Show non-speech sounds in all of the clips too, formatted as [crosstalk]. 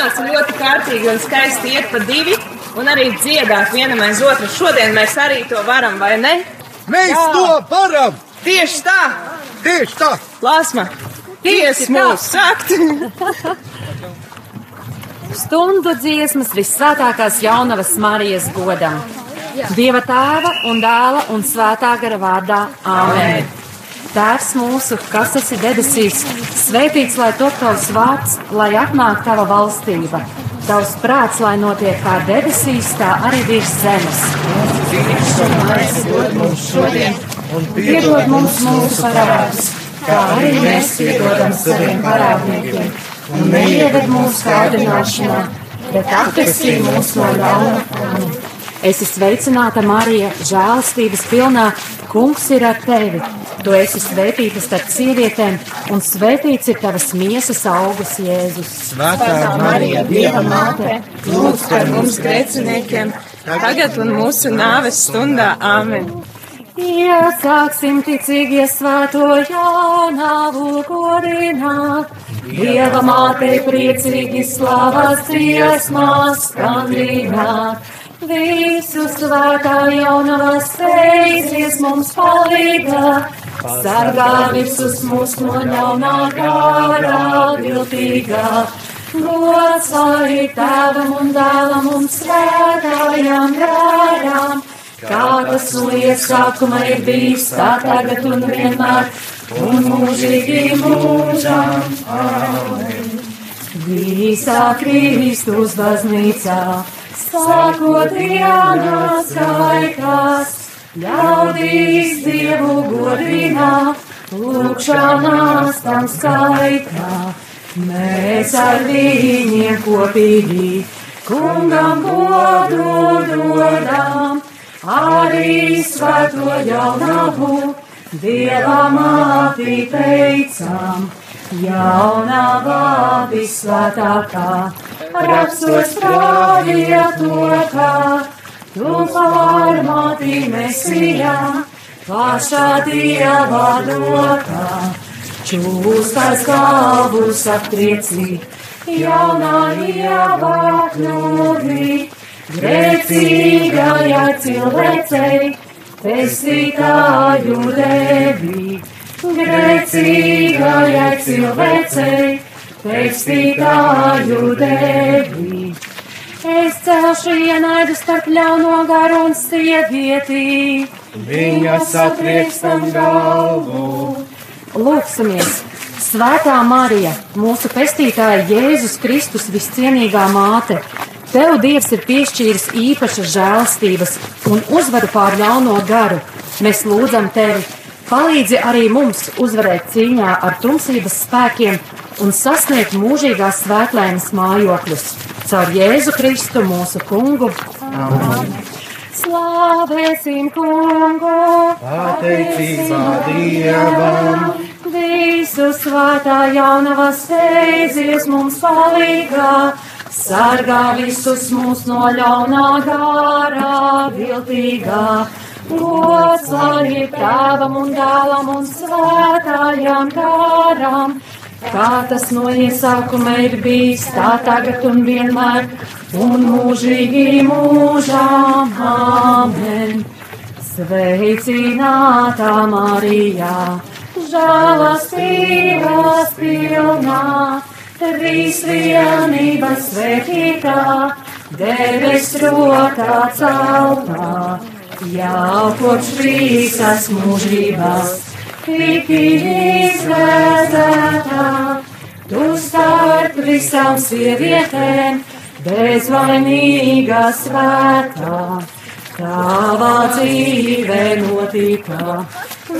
sanāca ļoti kārtīgi un skaisti iet pa divi un arī dziedāt vienam aiz otru. Šodien mēs arī to varam, vai ne? Mēs Jā. to varam! Tieši tā! Tieši tā! Lāsma! Tieši mūs sakt! [laughs] Stundu dziesmas visvētākās jaunavas Marijas godam. Dieva tēva un dēla un svētā gara vārdā Āmen. Tēvs mūsu, kas esi debesīs, svētīts lai top tavs vārds, lai atnāk tava valstība. Tavs prāts, lai notiek kā debesīs, tā arī virs zemes. Piedod mums mūsu parādus, kā arī mēs piedodam saviem parādniekiem, un neieved mūsu kārdināšanā, bet atpestī mūs no ļauna. Esi sveicināta, Marija, žēlastības pilnā, kungs ir ar tevi. Tu esi svētīta starp sievietēm, un svētīts ir tavas miesas augus, Jēzus. Svētā Marija, Dieva māte, lūdz par mums grēciniekiem, tagad un mūsu nāves stundā. Āmen! Iesāksim ticīgi svēto jaunavu godināt, Dieva mātei priecīgi slavas dziesmās skandināt. Visu svētā jaunavas steidzies mums palīgā, sargā visus mūs no ļaunā gārā viltīgā. Gods lai tēvam un dēlam un svētājām gārām, kā tas no iesākuma ir bijis, tā tagad un vienmēr, un mūžīgi mūžām. Amen. Visā Kristus baznīcā sākot dienas skaitās, ļaudīs Dievu godinā, lūkšanās tam skaitā. Mēs ar viņiem kopīgi kungam godu dodam, arī svēto jaunavu Dieva māti teicam, jaunavā visvētākā rakstos pravietotā, tu formāti mesijā, pašā dievā dotā, čūskas galvus aptriecī, jaunā ievā kļūdī, grēcīgajai cilvēcei, pestītāju devi, grēcīgajai cilvēcei, pestītāju devi. Es celšu ienaidu starp ļauno garu un sievieti. Viņa satriektam galvu. Lūksimies! Svētā Marija, mūsu pestītāja Jēzus Kristus viscienīgā māte, Tev Dievs ir piešķīris īpašas žēlstības un uzvaru pār ļauno garu. Mēs lūdzam Tevi, palīdzi arī mums uzvarēt cīņā ar tumsības spēkiem un sasniegt mūžīgās svētlainas mājokļus. Caur Jēzu Kristu mūsu kungu. Amen. Slavēsim kungu, pateicībā Dievam. Visu svētā jaunavas steidzies mums palīgā, sargā visus mūs no ļaunā gārā, viltīgā. Gods lai tēvam un dēlam un svētājām gārām kā tas no iesākuma ir bijis, tā tagad un vienmēr, un mūžīgi mūžām. Amen. Sveicinātā Marijā, žēlastības pilnā, trīs vienības svētītā, debes rokā celtā, jau kopš visas mūžības tiki izvēlētā, tu starp visām sievietēm, bezvainīgā svētā. Tavā dzīve notika,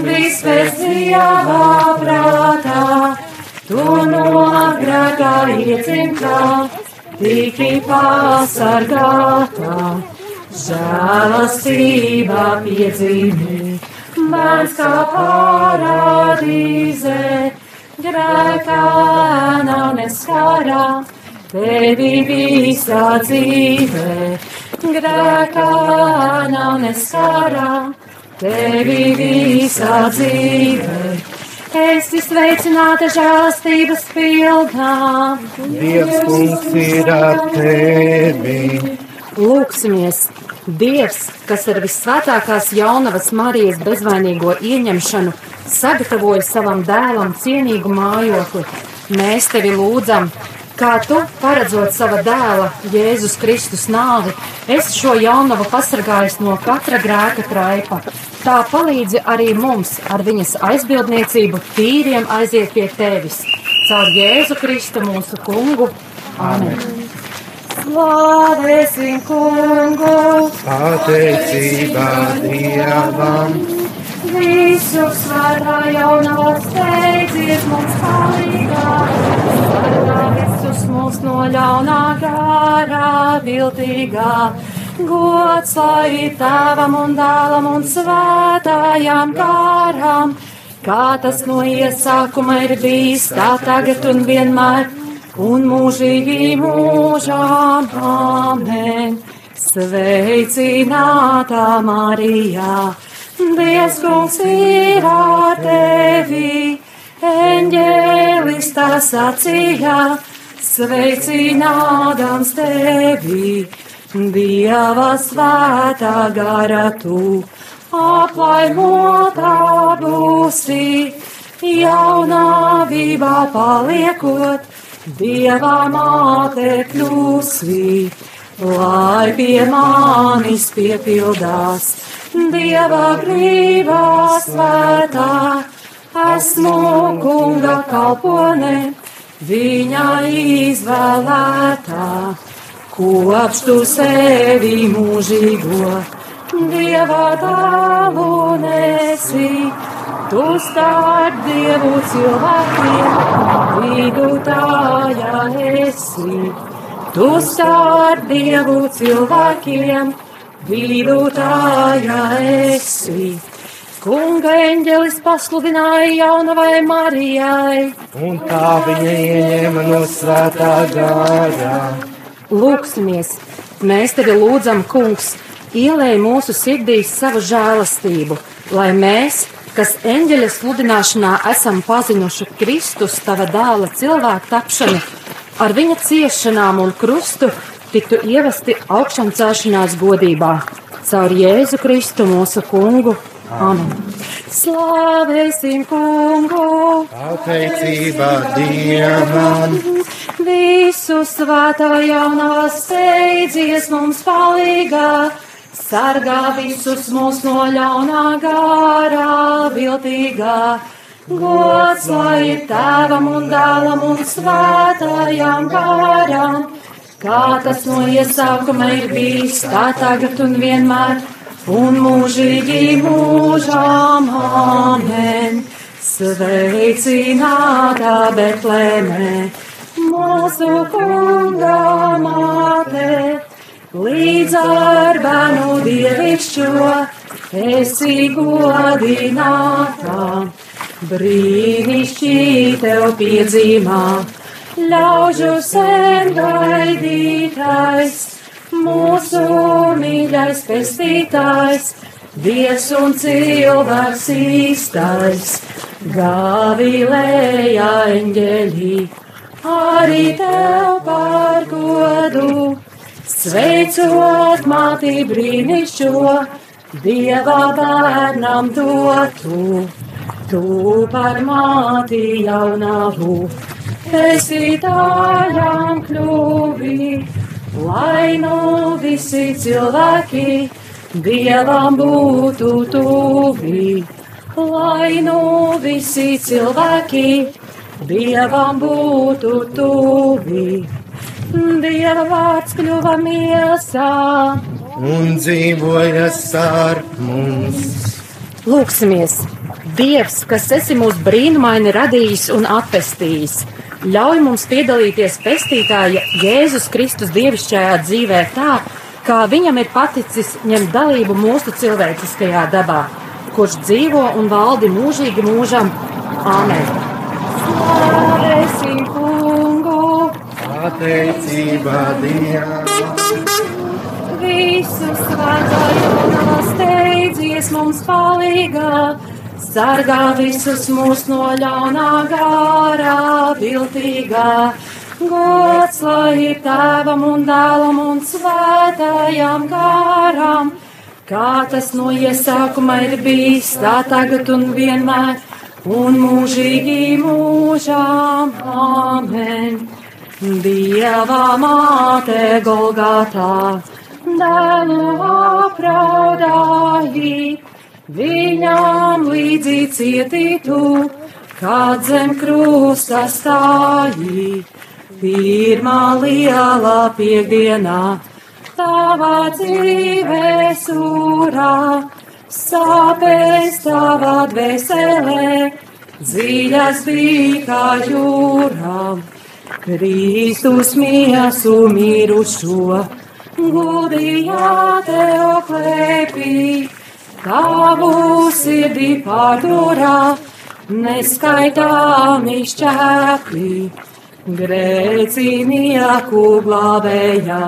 viss pēc dievā prātā, tu no grēkā iedzimtā, tiki pasargātā, žēlastībā piedzīvē bērns kā parādīze, grēkā nav neskarā, tevi visā dzīvē, grēkā nav neskarā, tevi visā dzīvē. esi sveicināta žēlastības pilnā. Dievs kungs ir ar tevi. Lūksimies! Dievs, kas ar vissvētākās jaunavas Marijas bezvainīgo ieņemšanu sagatavoja savam dēlam cienīgu mājokli, mēs tevi lūdzam, kā tu, paredzot sava dēla Jēzus Kristus nāvi, esi šo jaunavu pasargājis no katra grēka traipa. Tā palīdzi arī mums ar viņas aizbildniecību tīriem aiziet pie tevis. Caur Jēzu Kristu mūsu kungu. Amen! Slavēsim kungu! Pateicībā Dievam, Visu svētā jaunā steidzies mums palīgā. Sargā visus mūs no ļaunā gārā viltīgā. Gods lai ir tēvam un dēlam un svētājām gārām. Kā tas no iesākuma ir bijis, tā tagad un vienmēr. Un mūžīgi mūžām amen. Sveicinātā Marijā, Dievs kungs ir ar tevi, eņģēlis tā sacīja, sveicinādams tevi, Dieva svētā gara tu, aplaimotā būsi, jaunavībā paliekot, Dieva māte kļūsi, lai pie manis piepildās Dieva grībā svētā. Esmu kunga kalpone, viņa izvēlētā, kopš tu sevi mūžīgo, Dieva dāvu nesi. Tu starp dievu cilvēkiem, vidutāja esi. Tu starp dievu cilvēkiem, vidutāja esi. Kunga eņģelis pasludināja jaunavai Marijai. un tā viņa ieņēma no svētā gārā. Lūksimies, mēs tevi lūdzam, kungs, ielēj mūsu sirdīs savu žēlastību, lai mēs, kas eņģeļa sludināšanā esam pazinuši Kristus, tava dēla cilvēku tapšanu, ar viņa ciešanām un krustu tiktu ievesti augšām celšanās godībā. Caur Jēzu Kristu mūsu kungu. Amen. Slavēsim kungu! Pateicībā Dievam, Visu svētā jaunā steidzies mums palīgā, sargā visus mūs no ļaunā gārā viltīgā. Gods lai ir tēvam un dēlam un svētājām gārām, kā tas no iesākuma ir bijis, tā tagad un vienmēr, un mūžīgi mūžām amen. Sveicinātā Betlēmē, mūsu kunga māte, līdz ar bērnu dievišķo, esi godinātā, brīnišķī tev piedzīmā, ļaužu sen gaidītais, mūsu mīļais pestītājs, Dievs un cilvēks īstais, Gavilēja eņģeļi, arī tev par godu, sveicot māti brīnišķo, Dieva bērnam dotu, tu par māti jaunavu, esi tājām kļuvi, lai nu visi cilvēki Dievam būtu tuvi, lai nu visi cilvēki Dievam būtu tuvi. Dieva vārds kļuva miesā. un dzīvoja starp mums. Lūksimies! Dievs, kas esi mūs brīnumaini radījis un atpestījis, ļauj mums piedalīties pestītāja Jēzus Kristus dievišķajā dzīvē tā, kā viņam ir paticis ņemt dalību mūsu cilvēciskajā dabā, kurš dzīvo un valdi mūžīgi mūžam. Āmen! Slavēsim! Pateicībā Dievam, Visu svētā jaunā steidzies mums palīgā, sargā visus mūs no ļaunā gārā viltīgā. Gods lai ir tēvam un dēlam un svētājām gārām, kā tas no iesākuma ir bijis, tā tagad un vienmēr, un mūžīgi mūžām. Amen. Dieva māte Golgatā, dēlu apraudāji, viņām līdzi cietītu, kad zem krusta stāji. Pirmā liela piekdienā, tavā dzīvē surā, sāpēs tavā dvēselē, dziļas bija kā jūrām. Kristus miesu mirušo, gudījā tev klēpī, tavu sirdī pārdurā, neskaitāmi šķēpī, grēcinieku glābējā,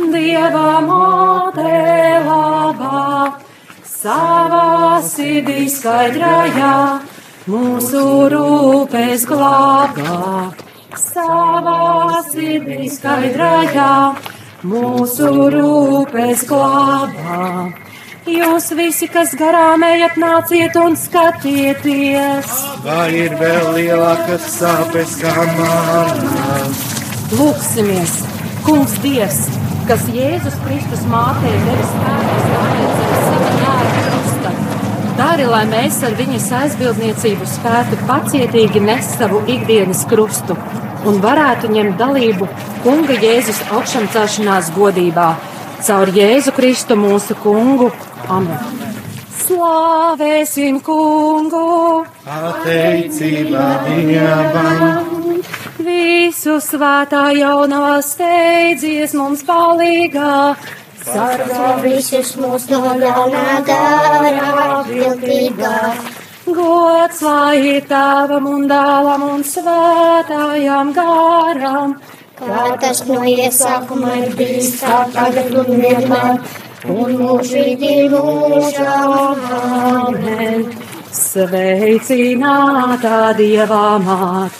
Dieva māte labā, savā sirdī skaidrajā, mūsu rūpes glābā savā sirdī skaidrajā, mūsu rūpes glābā. Jūs visi, kas garām ejat, nāciet un skatieties. Vai ir vēl lielākas sāpes kā manas? Lūksimies, Kungs Dievs, kas Jēzus Kristus mātei devis spēkus zem sava dēla krusta. Dari, lai mēs ar viņas aizbildniecību spētu pacietīgi nest savu ikdienas krustu un varētu ņemt dalību Kunga Jēzus augšām celšanās godībā caur Jēzu Kristu mūsu Kungu. Amen! Slavēsim Kungu! Pateicībā Dievam! Visu svētā jaunā steidzies mums palīgā! Sargā visus mūs no ļaunā dārā viltīgā. Gods lai ir tēvam un dēlam un svētājām gārām, Kā tas no iesākuma ir bijis, tā tagad un vienmēr, un mūžīgi mūžām. Amen. Sveicinātā Dievā māt,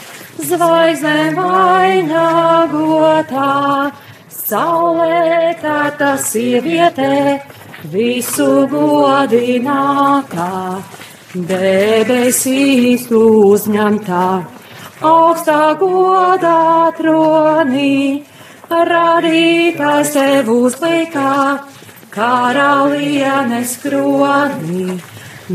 zvaigzne vainagotā, saulē tā tas sievietē, visu godinātā, debesīs uzņemtā, augstā godā tronī, radītājs tev uzlikā, karalienes kronī,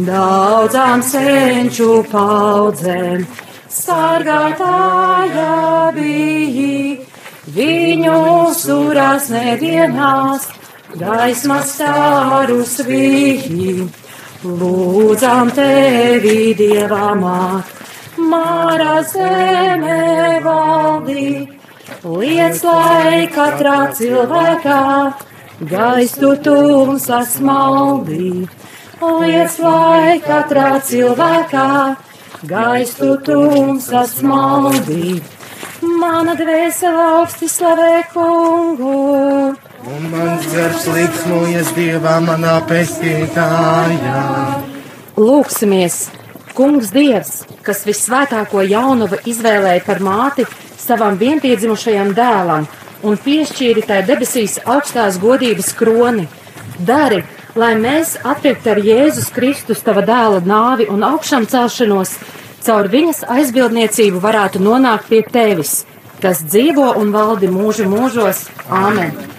daudzām senču paudzēm, sargātāja biji, viņu surās nedienās, gaismas starus vīji, lūdzām tevi dievā māt, Māra zeme valdī, liec lai katrā cilvēkā gaistu tumsas maldī. Liec lai katrā cilvēkā gaistu tumsas maldī. Mana dvēsele augsti slavē kungu. Un mans gars liksmojas Dievā manā pestītājā. Lūksimies, Kungs Dievs, kas visvētāko jaunuvu izvēlēja par māti savam vienpiedzimušajam dēlam un piešķīri tai debesīs augstās godības kroni. Dari, lai mēs atpirkt ar Jēzus Kristus tava dēla nāvi un augšām celšanos, caur viņas aizbildniecību varētu nonākt pie tevis, kas dzīvo un valdi mūžu mūžos. Āmen!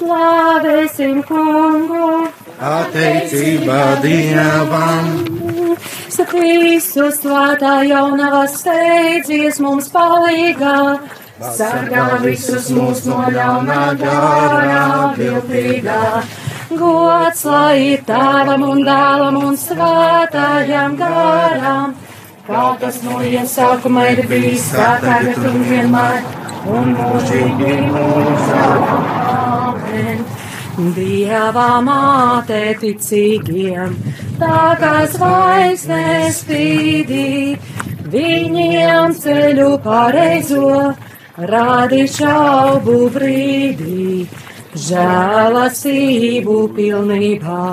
Slāvēsim kungu! Pateicībā Dievam! Visu svētā jaunavā steidzies mums palīgā, sargā visus mūs no ļaunā gārā viltīgā. Gods lai tēvam un dēlam un svētājām gārām, kā tas no iesākuma ir bijis, kā tagad un vienmēr, un mūžīgi mūžā. Amen. Dievā māte ticīgiem, tā kā zvaigznes spīdī, viņiem ceļu pareizo, rādi šaubu brīdī, žēlastību pilnībā.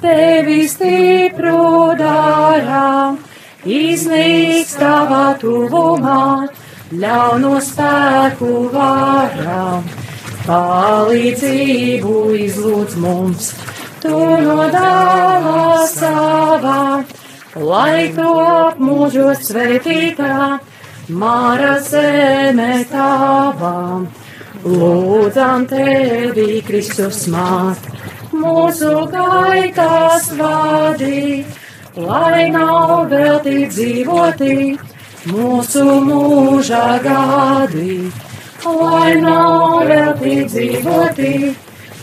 tevi stipru darām, iznīks tavā tuvumā, ļauno spēku varām. Palīdzību izlūdz mums, tu no dāvā savā, lai to apmūžot svētītā, māra zeme tavām. Lūdzam tevi, Kristus māt, mūsu gaitās vadī, lai nav veltīt dzīvotī, mūsu mūža gadi, lai nav veltīt dzīvotī,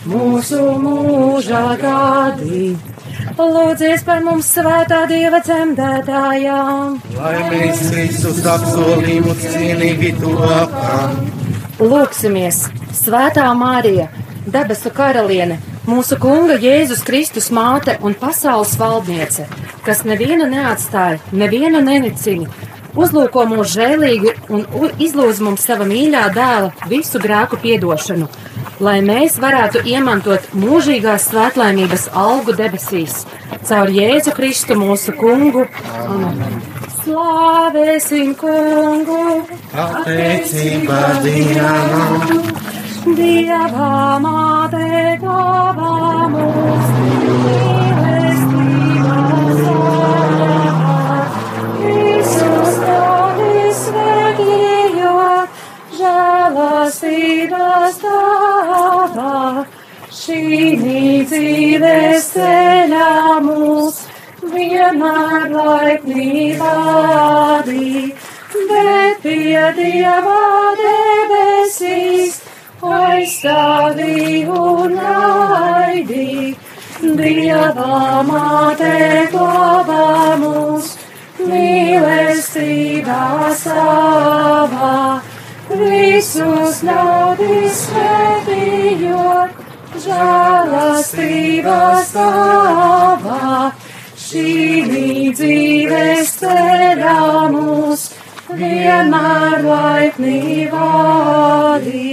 mūsu mūža gadi. Lūdzies par mums svētā Dieva dzemdētājām. Lai mēs Kristus apsolījumus cienīgi topam. Lūksimies, Svētā Mārija, debesu karaliene, mūsu Kunga Jēzus Kristus māte un pasaules valdniece, kas nevienu neatstāja, nevienu nenicina, uzlūko mūs žēlīgi un izlūdz mums sava mīļā dēla visu grēku piedošanu, lai mēs varētu iemantot mūžīgās svētlaimības algu debesīs, caur Jēzu Kristu mūsu Kungu. Amen. Slāvēsim Kungu! Pateicība Dievam, Dievā māte glābā mūs, žēlastības tavā. Šī dzīves ceļā mūs vienmēr laipnībā vadī, bet pie Dieva debesīs aizstāvī un gaidī. Dieva māte glābā mūs mīlestībā savā, visus ļaudis svētījot, žēlastības tavā. Šī dzīves ceļā mūs vienmēr laipni vadī,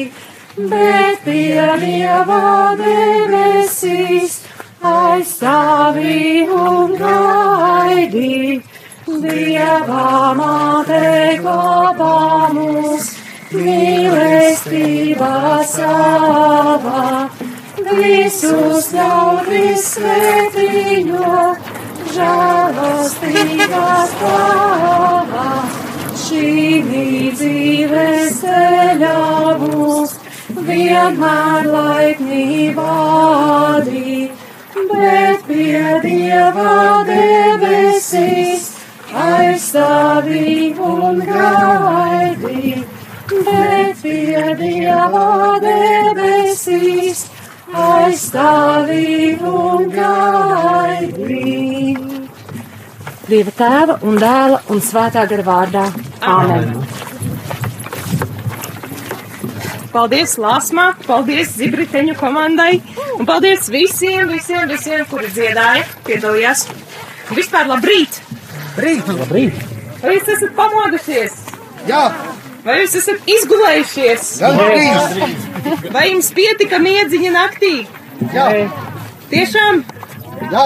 bet pie Dieva debesīs aizstāvī un gaidī. Dieva māte glābā mūs mīlestībā savā, visus ļaudis svētījot žēlastības tavā. Šī dzīves ceļā būs vienmēr laipni vadī, bet pie Dieva debesīs aizstāvī un gaidī, bet pie Dieva debesīs aizstāvī un gaidī. Dieva tēva un dēla un svētā gara vārdā. Āmen! Paldies Lāsmā, paldies Zibriteņu komandai un paldies visiem, visiem, visiem, kuri dziedāja, piedalījās. Un vispār labrīt! Rīt, labrīt! Vai jūs esat pamodušies? Jā, Vai jūs esat izgulējušies? gandrīz! Vai jums pietika miedziņa naktī? Jā, Tiešām? jā,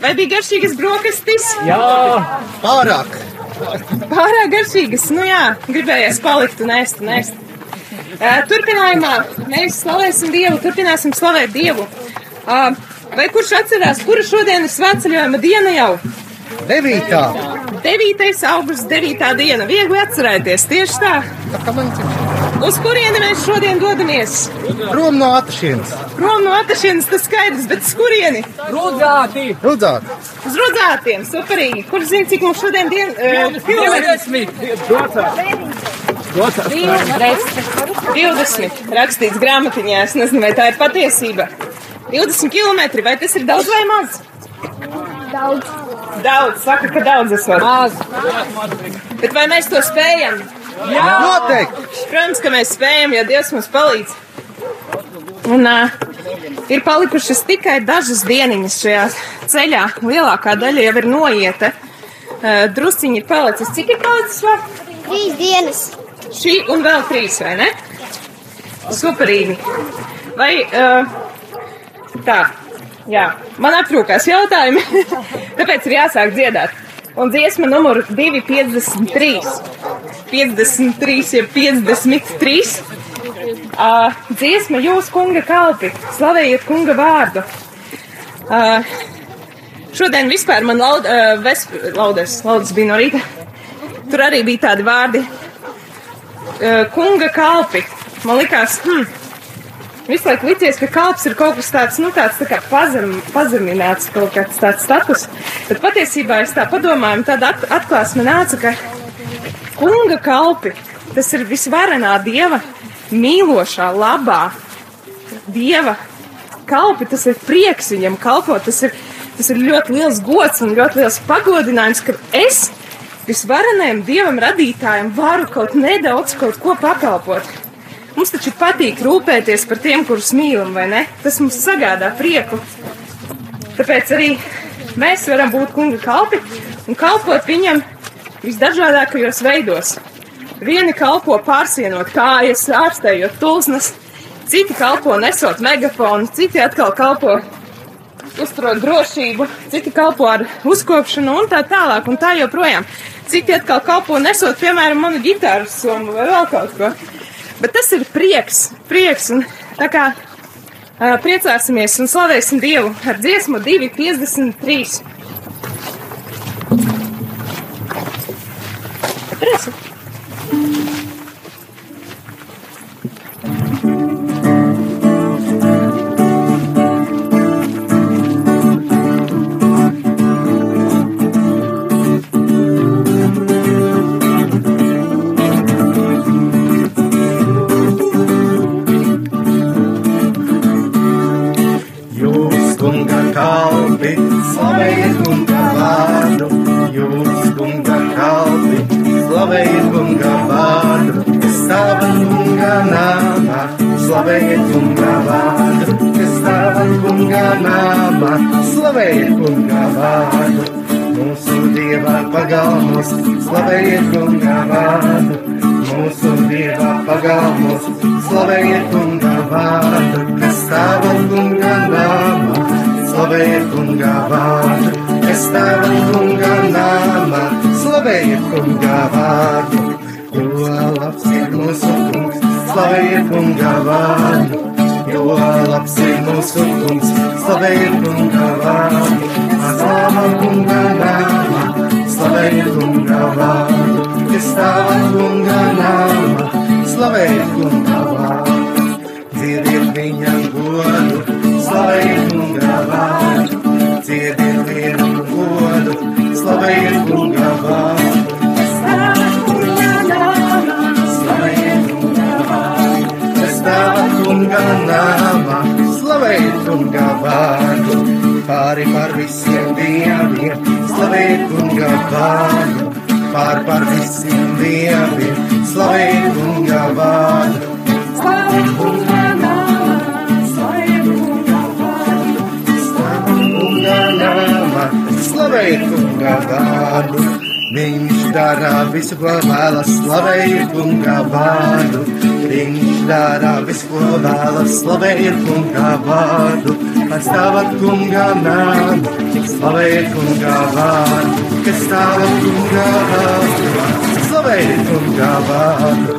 Vai bija garšīgas brokastis? pārāk! Pārāk garšīgas, nu jā, gribējās palikt un ēst un ēst. Turpinājumā mēs slavēsim Dievu, turpināsim slavēt Dievu. Vai kurš atcerās, kura šodien ir svētceļojuma diena jau? Devītā! 9. augusts, 9. diena. Viegli atcerēties, tieši tā. Uz kurieni mēs šodien dodamies? prom no atašienes! Prom no atašienes, tas skaidrs, bet uz kurieni? Rudzāti! Rudzāt! Uz rodzātiem, superīgi. Kurš zina, cik mums šodien dien, uh, kilometri? 20. Rakstīts grāmatiņā, es nezinu, vai tā ir patiesība. 20 km, vai tas ir daudz vai maz? Daudz. Daudz, saka, ka daudz esot. Maz! Bet vai mēs to spējam? Noteikti! Protams, ka mēs spējam, ja Dievs mums palīdz. Un uh, ir palikušas tikai dažas dieniņas šajā ceļā. Lielākā daļa jau ir noieta. Uh, drusciņi ir palicis. Cik ir palicis vēl? Trīs dienas. Šī un vēl trīs, vai ne? Superīgi. Vai uh, tā, Jā, man aptrūkās jautājumi, [laughs] tāpēc ir jāsāk dziedāt. Un dziesma numur 253. 53, jeb 53. Uh, dziesma jūs, kunga kalpi, slavējiet kunga vārdu. Uh, šodien vispār man laud, uh, vesp, laudes, laudes bija no rīta. Tur arī bija tādi vārdi. Uh, kunga kalpi. Man likās, hmm, visu laiku licies, ka kalps ir kaut kas tāds, nu, tāds tā kā pazem, pazemināts, kaut kāds tāds status. Bet patiesībā es tā padomāju, tāda at, atklāsme nāca, ka kunga kalpi, tas ir visvarenā dieva mīlošā, labā dieva kalpi, tas ir prieks viņam kalpot, tas ir, tas ir ļoti liels gods un ļoti liels pagodinājums, ka es visvarenajam dievam radītājam varu kaut nedaudz kaut ko pakalpot. Mums taču patīk rūpēties par tiem, kurus mīlam, vai ne? Tas mums sagādā prieku. Tāpēc arī mēs varam būt kunga kalpi un kalpot viņam visdažādākajos veidos. Vieni kalpo pārsienot kājas, ārstējot tulznas, citi kalpo nesot megafonu, citi atkal kalpo uzturot drošību, citi kalpo ar uzkopšanu un tā tālāk un tā joprojām. Citi atkal kalpo nesot, piemēram, manu ģitāru somu vai vēl kaut ko. Bet tas ir prieks, prieks un kā uh, priecāsimies un slavēsim Dievu ar dziesmu 253. Pagalmos, slavējiet kunga vārdu. Mūsu dieva pagalmos, slavējiet kunga vārdu. Es tava kunga nāmā, slavējiet kunga vārdu. Es tava kunga nāmā, slavējiet kunga vārdu. Jo labs ir mūsu kungs, slavējiet kunga vārdu. Jo labs ir mūsu kungs, slavējiet kunga vārdu. Slava kunga nāmā, slavējiet kunga vārdu. Es tava kunga nāmā, slavējiet kunga vārdu. Dziediet viņa godu, slavējiet kunga vārdu. Dziediet viņa godu, slavējiet kunga vārdu. Kunga nāmā, slavējiet kunga vārdu. Pāri par visiem dieviem, slavējiet kunga vārdu. Pāri par visiem dieviem, slavējiet kunga vārdu. Slavējiet kunga nāmā, slavējiet kunga vārdu. Slavējiet kunga nāmā, slavējiet kunga vārdu. Viņš dara visu, ko vēlas, slavējiet kunga vārdu. Viņš dara visu, ko vēlas, slavējiet kunga vārdu. Pastāvat kunga nāmu, slavējiet kunga vārdu. Kas stāvat kunga vārdu, slavējiet kunga vārdu.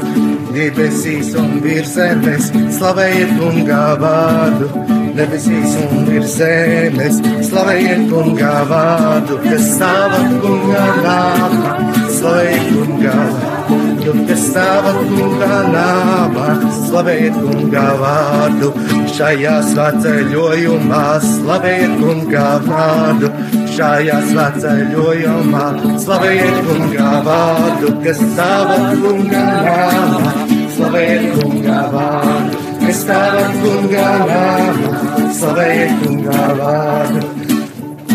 Debesīs un virs zemes, slavējiet kunga vārdu. Debesīs un virs zemes, slavējiet kunga vārdu. Kas stāvat kunga nāmu, slavējiet kunga vārdu. Kas stāvat kunga nāmā, slavējiet kunga vārdu. Šajā svētceļojumā slavējiet kunga vārdu. Šajā svētceļojumā slavējiet kunga vārdu. Kas stāvat kunga nāmā, slavējiet kunga vārdu. Kas stāvat kunga nāmā, slavējiet kunga vārdu.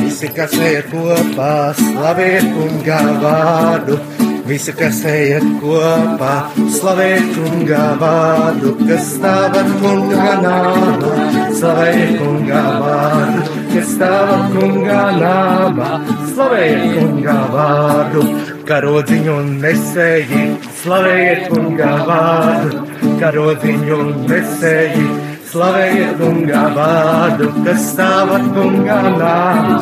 Visi, kas iet kopā, slavējiet kunga vārdu. Visi, kas ejiet kopā, slavējiet kunga vārdu, kas stāvat kunga nāmā, slavējiet kunga vārdu, kas stāvat kunga nāmā, slavējiet kunga vārdu, karodziņu un nesēji, slavējiet kunga vārdu, karodziņu un nesēji, Slavējiet kungā vārdu, kas stāvat kungā nāmā.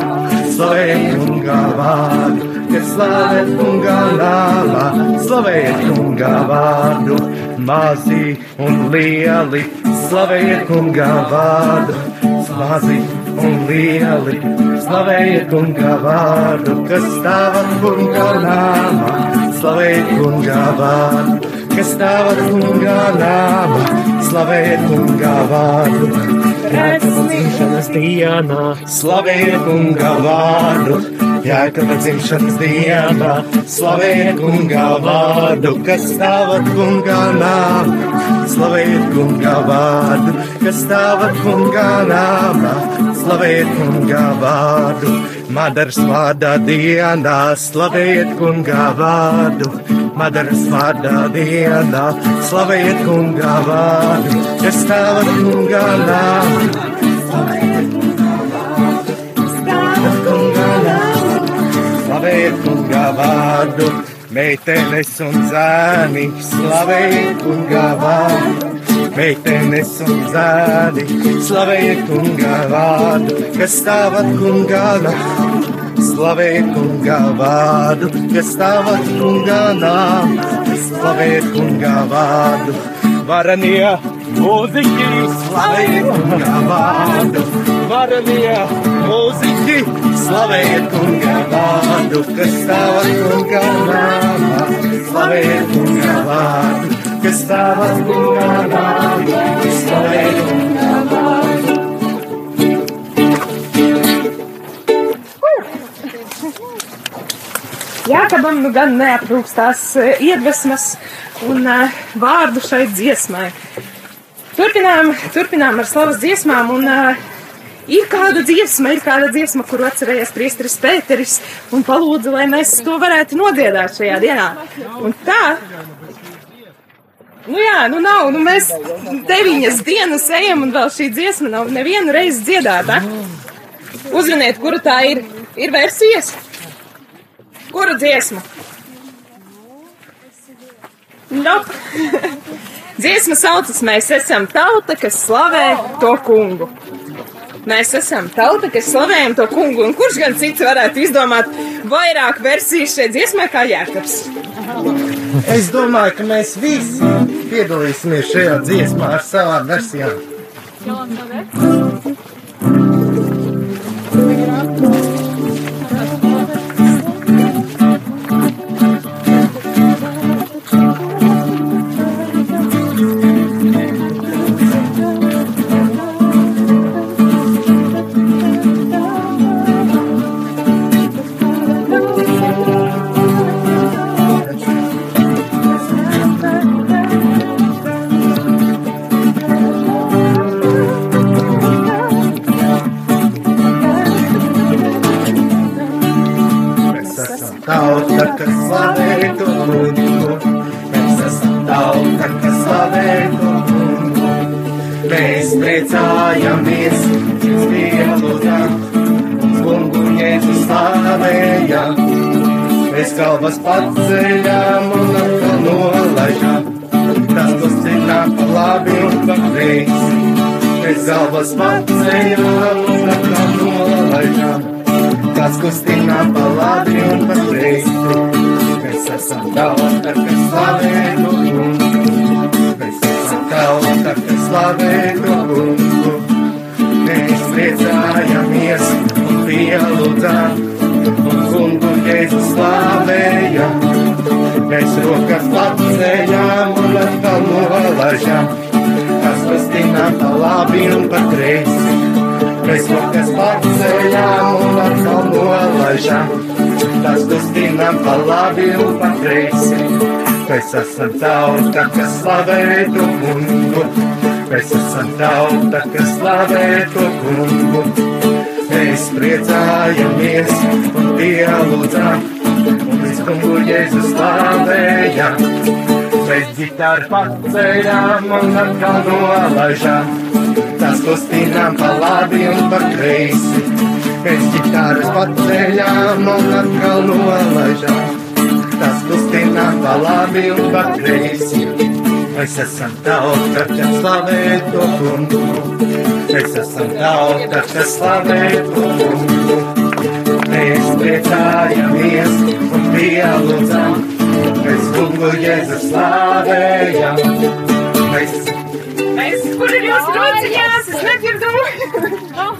Slavējiet kungā vārdu, kas slavēt kungā nāmā. Slavējiet kungā vārdu, mazi un lieli. Slavējiet kungā vārdu, mazi un lieli. Slavējiet kungā vārdu, kas stāvat kungā nāmā. Slavējiet kungā vārdu kas stāvat kungā nāma, slavējiet kungā vārdu. Dzimšanas dienā, slavējiet kungā vārdu. Jēkaba dzimšanas dienā, slavējiet kungā vārdu, kas stāvat kungā nāma, slavējiet kungā vārdu, kas stāvat kungā nāma, slavējiet kungā vārdu. Madaras vārdā dienā, slavējiet kungā vārdu. Madaras vārdā dienā, slavējiet kungā vārdu, kas stāvat kungā nāma. Stāvat kungā nāma, slavējiet kungā vārdu, meitenes un zēni, slavējiet kungā vārdu. Meitenes un zēni, slavējiet kungā vārdu, kas stāvat kungā nāma slavējiet kungā vārdu, kas stāvat kungā nām, slavējiet kungā vārdu. Varanie mūziķi, slavējiet kungā vārdu, varanie mūziķi, slavējiet kungā vārdu, kas stāvat kungā nām, slavējiet kungā vārdu, kas stāvat kungā nām, slavējiet kungā vārdu. Jākabam nu gan neatrūkstās eh, iedvesmas un uh, vārdu šai dziesmai. Turpinām, turpinām ar slavas dziesmām un uh, ir kāda dziesma, ir kāda dziesma, kuru atcerējies priesteris Pēteris un palūdza, lai mēs to varētu nodiedāt šajā dienā. Un tā. Nu jā, nu nav, nu mēs deviņas dienas ejam un vēl šī dziesma nav nevienu reizi dziedāta. Uzruniet, kura tā ir. Ir versijas? Kuru dziesmu? Nope. [laughs] Dziesma saucas Mēs esam tauta, kas slavē to kungu. Mēs esam tauta, kas slavējam to kungu, un kurš gan cits varētu izdomāt vairāk versijas šeit dziesmai kā Jēkabs? Es domāju, ka mēs visi piedalīsimies šajā dziesmā ar savām versijām. Mēs galvas paceļam un atkal nolaižam. Tas, kas citām pa labi un pa kreisi. Mēs galvas paceļam un atkal nolaižam kas kustinā pa labi un pa kreisi. Mēs esam tauta, kas slavē kungu. Mēs esam tauta, kas slavē kungu. Mēs priecājamies un pielūdzam, un kungu Jēzu slavējam. Mēs rokas paceļam un atkal nolaižam, kas kustinā pa labi un pa kreisi. Mēs rokas paceļām un atkal nolaižam, tas kustinām pa labi un pa kreisi. Mēs esam tauta, kas slavē to kungu. Mēs esam tauta, kas slavē to kungu. Mēs priecājamies un pielūdzam, un mēs kungu Jēzu slavējam. Mēs ģitāru paceļām un atkal nolaižam tas kustinām pa labi un pa kreisi. Mēs ģitāras paceļām un atkal nolaižām. Tas kustinām pa labi un pa kreisi. Mēs esam tauta, kas slavē to kungu. Mēs esam tauta, kas slavē to kungu. Mēs priecājamies un pielūdzam. Mēs kungu Jēzu slavējam. Mēs, Mēs, kur ir jūsu rociņās? Es nedzirdu.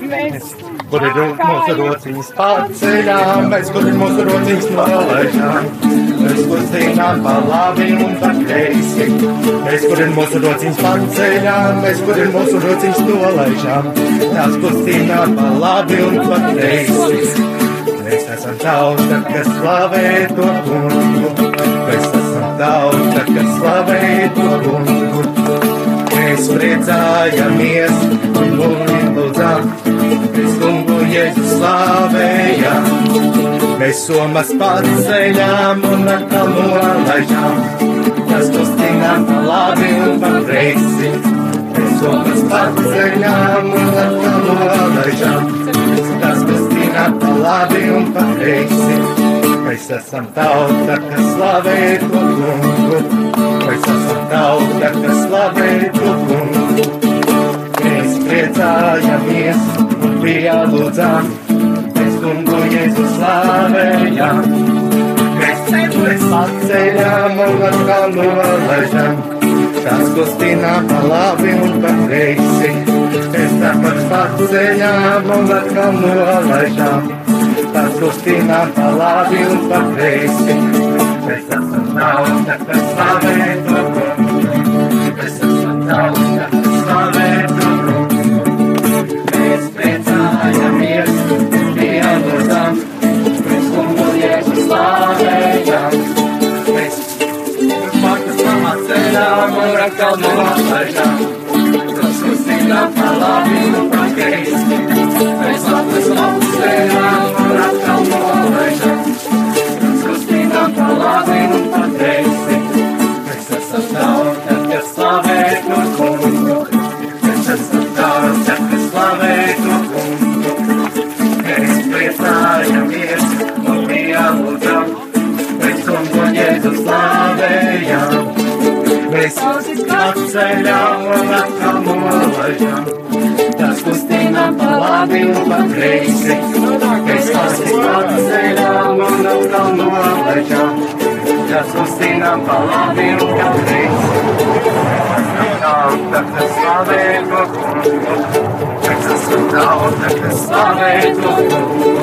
Mēs. kur ir mūsu rociņas pārceļām, mēs kur ir mūsu rociņas nolaižām. Mēs kustinām pa labi un pa kreisi. Mēs kur ir mūsu rociņas pārceļām, mēs kur ir mūsu rociņas nolaižām. Tās kustinām pa labi un pa kreisi. Mēs esam tauta, kas slavē to kungu. Mēs esam tauta, kas slavē to kungu. Mēs priecājamies un mūžīgi lūdzam. Mēs kungu Jēzu slavējam. Mēs somas paceļām un atkal nolaižām. Tas kustinām pa labi un pa kreisi. Mēs somas paceļām un atkal nolaižām. Tas kustinām pa labi un pa kreisi. Mēs esam tauta, kas slavē to kungu. Mēs esam tauta, kas slavē to kungu. Mēs priecājamies pielūdzam. Mēs kungu Jēzu slavējam. Mēs mēs paceļam un atkal nolaižam. Tas kustinām pa labi un pa kreisi. Mēs tāpat paceļam un atkal nolaižam. Tas kustinām pa labi un pa kreisi. Mēs esam tauta, kas slavē to kungu. Mēs esam tauta, kas slavē to kungu. Mēs priecājamies pielūdzam. Mēs kungu Jēzu slavējam. Mēs pakas pamaceļām un atkal nolaižam. Tas kustinām pa labi un pa kreisi. Labi un pa kreisi. Mēs esam tauta, kas slavē to kungu. Mēs esam tauta, kas slavē to kungu. Mēs priecājamies un pielūdzam. Mēs kungu Jēzu slavējam. Mēs atceļam un atkal nolaižam. Tas kustinām pa labi un pa kreisi. Mēs atceļam un atkal nolaižam. Tas kustinām pa labi un pa kreisi. Tauta, kas slavē to kungu. Mēs esam tauta, kas slavē to kungu.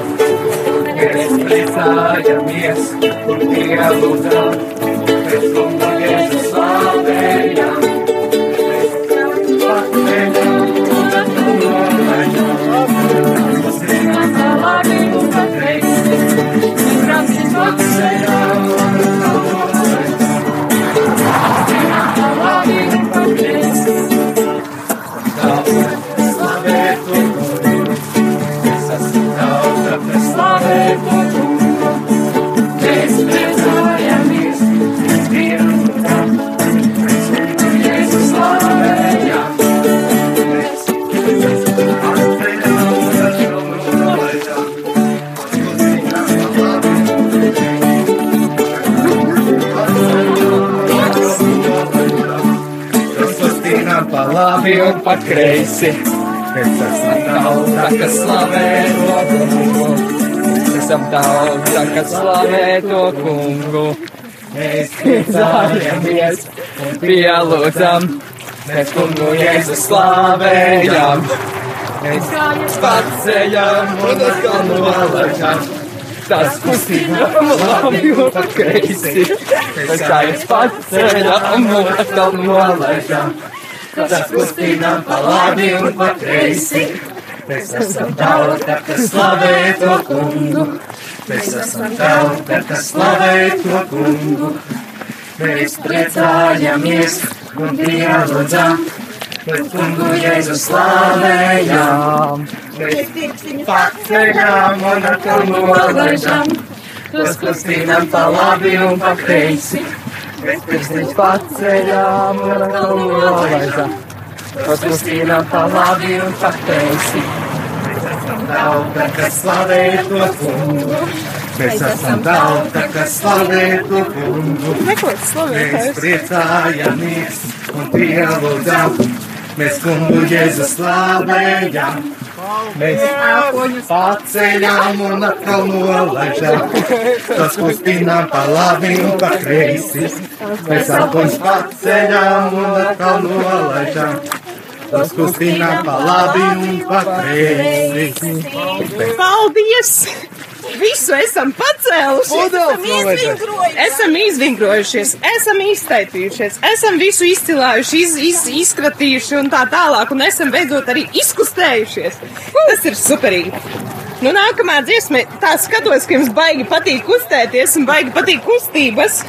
Mēs priecājamies un pielūdzam. Mēs kungu Jēzu slavējam. Labi un pa kreisi. Mēs esam tauta, kas slavē to kungu. Mēs esam tauta, kas slavē to kungu. Mēs priecājamies un pielūdzam. Mēs kungu Jēzu slavējam. Mēs paceļam un atkal nolaižam. Tas kustinām labi un pa kreisi. Mēs kājas paceļam un atkal nolaižam. Tas kustinām pa labi un pa kreisi. Mēs esam tauta, kas slavē to kungu. Mēs esam tauta, kas slavē to kungu. Mēs priecājamies un pielūdzam. Mēs kungu Jēzu slavējam. Mēs paceļam un atkal nolaižam. Tos kustinām pa labi un pa kreisi. Mēs pirkstiņš paceļam un atkal nolaižam. Tos kustinām pa labi un pa kreisi. Mēs esam tauta, kas slavē to kungu. Mēs esam tauta, kas slavē to kungu. Mēs priecājamies un pieaugam. Mēs kungu Jēzu slavējam. Mēs paceļam un atkal nolaižam. Tas kustinām pa labi un pa kreisi. Mēs atkal paceļam un atkal nolaižam. Tas kustinām pa labi un pa kreisi. Paldies! Visu esam pacēluši, esam, izvingrojušies. esam izvingrojušies, esam iztaipījušies, esam visu izcilājuši, iz, iz, izkratījuši un tā tālāk, un esam beidzot arī izkustējušies. Tas ir superīgi. Nu, nākamā dziesma, tā skatos, ka jums baigi patīk kustēties un baigi patīk kustības.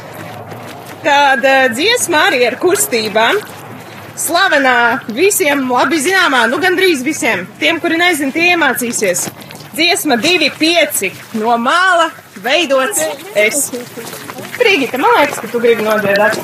Tāda dziesma arī ar kustībām. Slavenā visiem labi zināmā, nu gandrīz visiem. Tiem, kuri nezin, tie iemācīsies. Dziesma 2,5 no māla veidots es. Brīgita, man liekas, ka tu gribi nodziedāt.